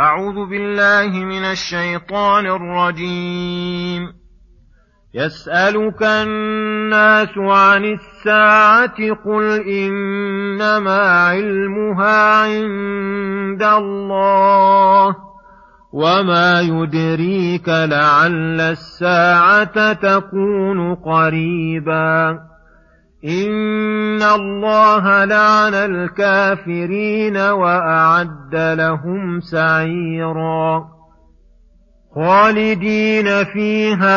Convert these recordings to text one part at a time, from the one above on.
أعوذ بالله من الشيطان الرجيم. يسألك الناس عن الساعة قل إنما علمها عند الله وما يدريك لعل الساعة تكون قريبا. إن الله لعن الكافرين وأعد لهم سعيرا خالدين فيها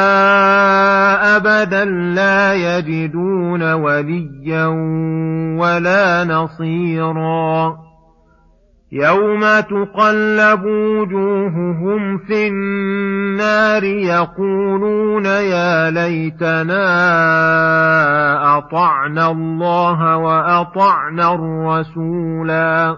أبدا لا يجدون وليا ولا نصيرا يوم تقلب وجوههم في النار يقولون يا ليتنا اطعنا الله واطعنا الرسولا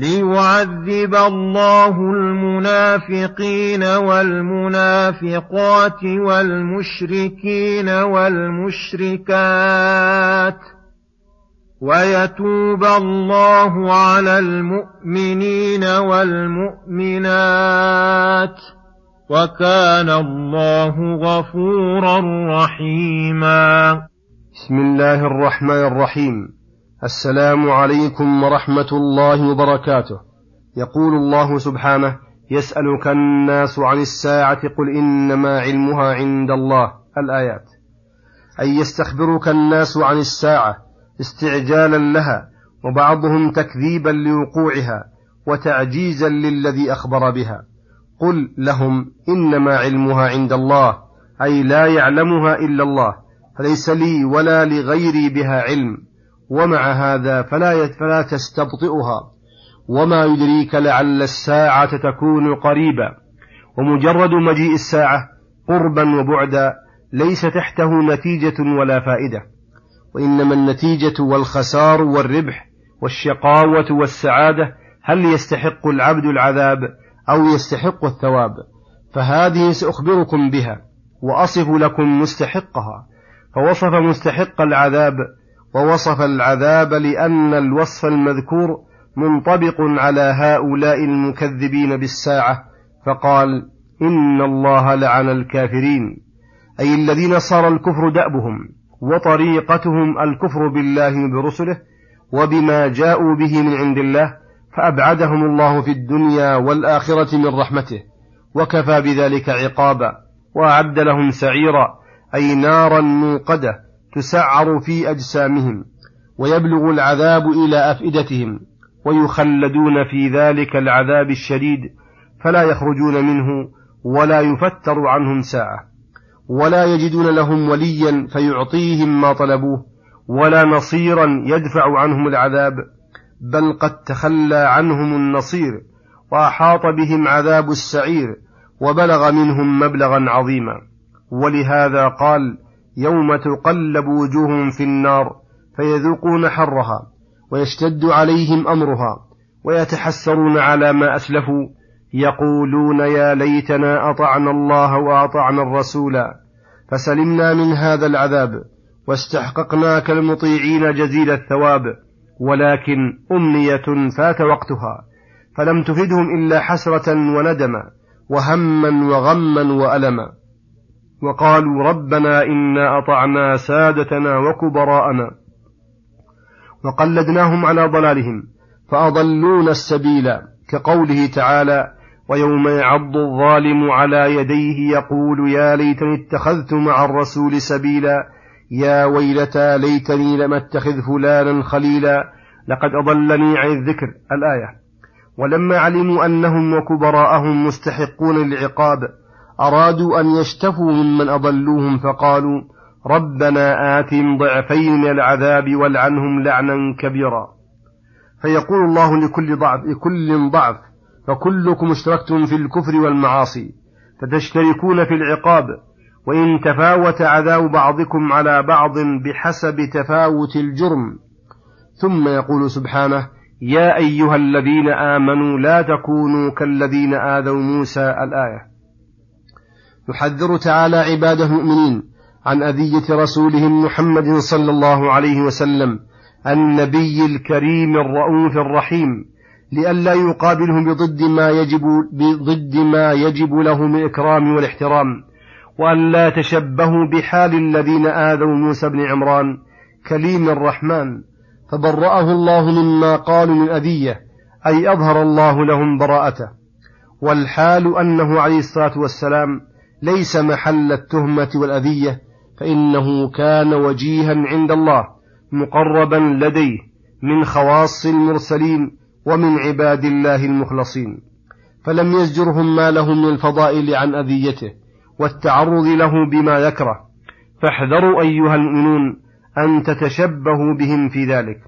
ليعذب الله المنافقين والمنافقات والمشركين والمشركات ويتوب الله على المؤمنين والمؤمنات وكان الله غفورا رحيما. بسم الله الرحمن الرحيم. السلام عليكم ورحمة الله وبركاته. يقول الله سبحانه يسألك الناس عن الساعة قل إنما علمها عند الله. الآيات. أي يستخبرك الناس عن الساعة استعجالا لها وبعضهم تكذيبا لوقوعها وتعجيزا للذي أخبر بها. قل لهم إنما علمها عند الله أي لا يعلمها إلا الله فليس لي ولا لغيري بها علم. ومع هذا فلا فلا تستبطئها. وما يدريك لعل الساعة تكون قريبا. ومجرد مجيء الساعة قربا وبعدا ليس تحته نتيجة ولا فائدة. وإنما النتيجة والخسار والربح والشقاوة والسعادة هل يستحق العبد العذاب أو يستحق الثواب؟ فهذه سأخبركم بها وأصف لكم مستحقها. فوصف مستحق العذاب ووصف العذاب لأن الوصف المذكور منطبق على هؤلاء المكذبين بالساعة فقال إن الله لعن الكافرين أي الذين صار الكفر دأبهم وطريقتهم الكفر بالله وبرسله وبما جاءوا به من عند الله فأبعدهم الله في الدنيا والآخرة من رحمته وكفى بذلك عقابا وأعد لهم سعيرا أي نارا موقدة تسعر في أجسامهم ويبلغ العذاب إلى أفئدتهم ويخلدون في ذلك العذاب الشديد فلا يخرجون منه ولا يفتر عنهم ساعة ولا يجدون لهم وليا فيعطيهم ما طلبوه ولا نصيرا يدفع عنهم العذاب بل قد تخلى عنهم النصير وأحاط بهم عذاب السعير وبلغ منهم مبلغا عظيما ولهذا قال يوم تقلب وجوههم في النار فيذوقون حرها ويشتد عليهم أمرها ويتحسرون على ما أسلفوا يقولون يا ليتنا أطعنا الله وأطعنا الرسول فسلمنا من هذا العذاب واستحققنا كالمطيعين جزيل الثواب ولكن أمنية فات وقتها فلم تفدهم إلا حسرة وندما وهما وغما وألما وقالوا ربنا إنا أطعنا سادتنا وكبراءنا وقلدناهم على ضلالهم فاضلونا السبيل كقوله تعالى ويوم يعض الظالم على يديه يقول يا ليتني اتخذت مع الرسول سبيلا يا ويلتى ليتني لم أتخذ فلانا خليلا لقد أضلني عن الذكر الآية ولما علموا أنهم وكبراءهم مستحقون للعقاب أرادوا أن يشتفوا ممن أضلوهم فقالوا ربنا آتهم ضعفين من العذاب والعنهم لعنا كبيرا. فيقول الله لكل ضعف لكل ضعف فكلكم اشتركتم في الكفر والمعاصي فتشتركون في العقاب وإن تفاوت عذاب بعضكم على بعض بحسب تفاوت الجرم. ثم يقول سبحانه يا أيها الذين آمنوا لا تكونوا كالذين آذوا موسى الآية. يحذر تعالى عباده المؤمنين عن أذية رسولهم محمد صلى الله عليه وسلم النبي الكريم الرؤوف الرحيم لئلا يقابلهم بضد ما يجب بضد ما يجب له من الإكرام والاحترام وأن لا تشبهوا بحال الذين آذوا موسى بن عمران كليم الرحمن فبرأه الله مما قالوا من أذية أي أظهر الله لهم براءته. والحال أنه عليه الصلاة والسلام ليس محل التهمة والأذية فإنه كان وجيها عند الله مقربا لديه من خواص المرسلين ومن عباد الله المخلصين. فلم يزجرهم ما له من الفضائل عن أذيته والتعرض له بما يكره. فاحذروا أيها المؤمنون أن تتشبهوا بهم في ذلك.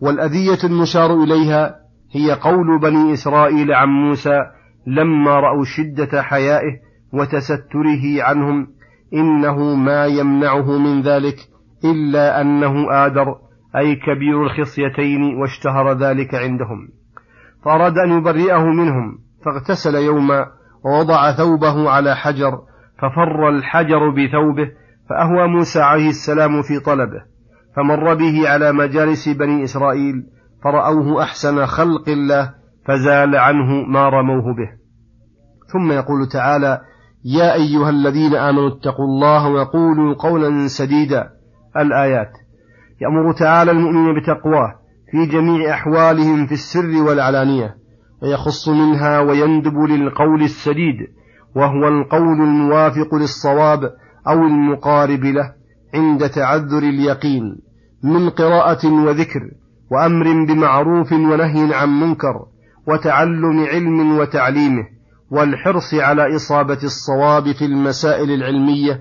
والأذية المشار إليها هي قول بني إسرائيل عن موسى لما رأوا شدة حيائه وتستره عنهم إنه ما يمنعه من ذلك إلا أنه آدر أي كبير الخصيتين واشتهر ذلك عندهم. فأراد أن يبرئه منهم فاغتسل يوما ووضع ثوبه على حجر ففر الحجر بثوبه فأهوى موسى عليه السلام في طلبه فمر به على مجالس بني إسرائيل فرأوه أحسن خلق الله فزال عنه ما رموه به. ثم يقول تعالى يا أيها الذين آمنوا اتقوا الله وقولوا قولا سديدا. الآيات. يأمر تعالى المؤمنين بتقواه في جميع أحوالهم في السر والعلانية ويخص منها ويندب للقول السديد وهو القول الموافق للصواب أو المقارب له عند تعذر اليقين من قراءة وذكر وأمر بمعروف ونهي عن منكر وتعلم علم وتعليمه. والحرص على إصابة الصواب في المسائل العلمية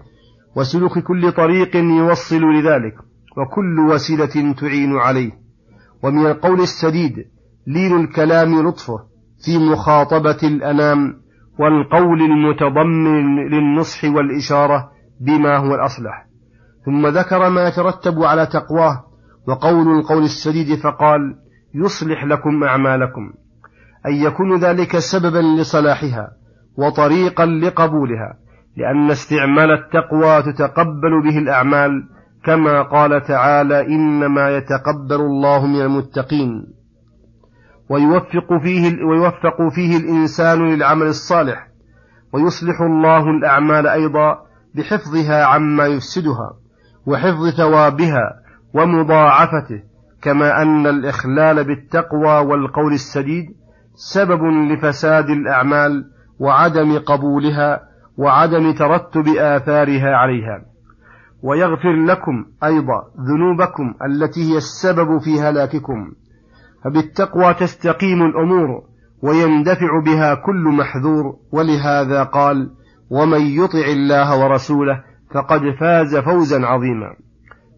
وسلوك كل طريق يوصل لذلك وكل وسيلة تعين عليه. ومن القول السديد لين الكلام لطفه في مخاطبة الأنام والقول المتضمن للنصح والإشارة بما هو الأصلح. ثم ذكر ما يترتب على تقواه وقول القول السديد فقال يصلح لكم أعمالكم. أن يكون ذلك سببا لصلاحها وطريقا لقبولها لأن استعمال التقوى تتقبل به الأعمال كما قال تعالى إنما يتقبل الله من المتقين. ويوفق فيه ويوفق فيه الإنسان للعمل الصالح ويصلح الله الأعمال أيضا بحفظها عما يفسدها وحفظ ثوابها ومضاعفته كما أن الإخلال بالتقوى والقول السديد سبب لفساد الأعمال وعدم قبولها وعدم ترتب آثارها عليها. ويغفر لكم أيضا ذنوبكم التي هي السبب في هلاككم. فبالتقوى تستقيم الأمور ويندفع بها كل محذور. ولهذا قال ومن يطع الله ورسوله فقد فاز فوزا عظيما.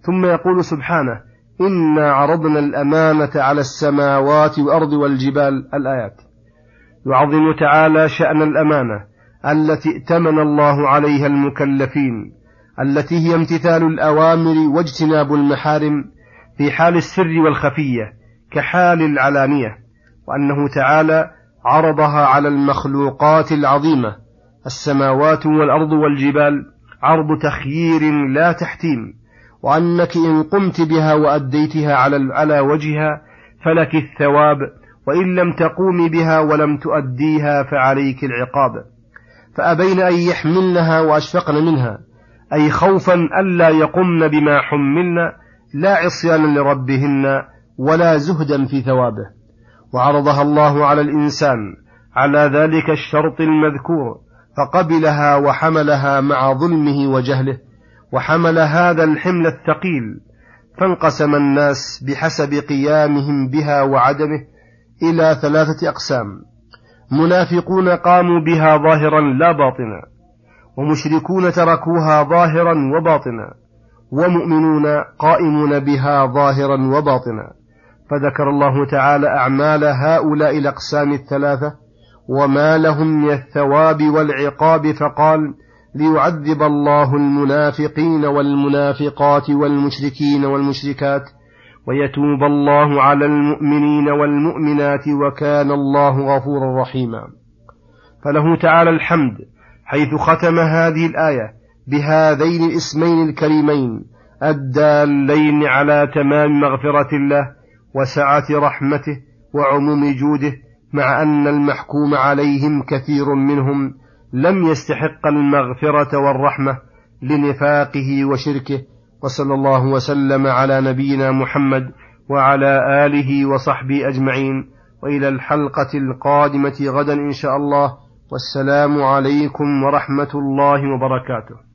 ثم يقول سبحانه إنا عرضنا الأمانة على السماوات والأرض والجبال. الآيات. يعظم تعالى شأن الأمانة التي ائتمن الله عليها المكلفين التي هي امتثال الأوامر واجتناب المحارم في حال السر والخفية كحال العلانية وأنه تعالى عرضها على المخلوقات العظيمة السماوات والأرض والجبال عرض تخيير لا تحتيم. وأنك إن قمت بها وأديتها على على وجهها فلك الثواب وإن لم تقومي بها ولم تؤديها فعليك العقاب. فأبين أن يحملنها وأشفقن منها أي خوفا ألا يقمن بما حملن لا عصيانا لربهن ولا زهدا في ثوابه. وعرضها الله على الإنسان على ذلك الشرط المذكور فقبلها وحملها مع ظلمه وجهله. وحمل هذا الحمل الثقيل فانقسم الناس بحسب قيامهم بها وعدمه إلى ثلاثة أقسام. منافقون قاموا بها ظاهرا لا باطنا ومشركون تركوها ظاهرا وباطنا ومؤمنون قائمون بها ظاهرا وباطنا. فذكر الله تعالى أعمال هؤلاء الأقسام الثلاثة وما لهم من الثواب والعقاب فقال ليعذب الله المنافقين والمنافقات والمشركين والمشركات ويتوب الله على المؤمنين والمؤمنات وكان الله غفورا رحيما. فله تعالى الحمد حيث ختم هذه الآية بهذين الاسمين الكريمين الدالين على تمام مغفرة الله وسعة رحمته وعموم جوده مع أن المحكوم عليهم كثير منهم لم يستحق المغفرة والرحمة لنفاقه وشركه وصلى الله وسلم على نبينا محمد وعلى آله وصحبه أجمعين. وإلى الحلقة القادمة غدا إن شاء الله. والسلام عليكم ورحمة الله وبركاته.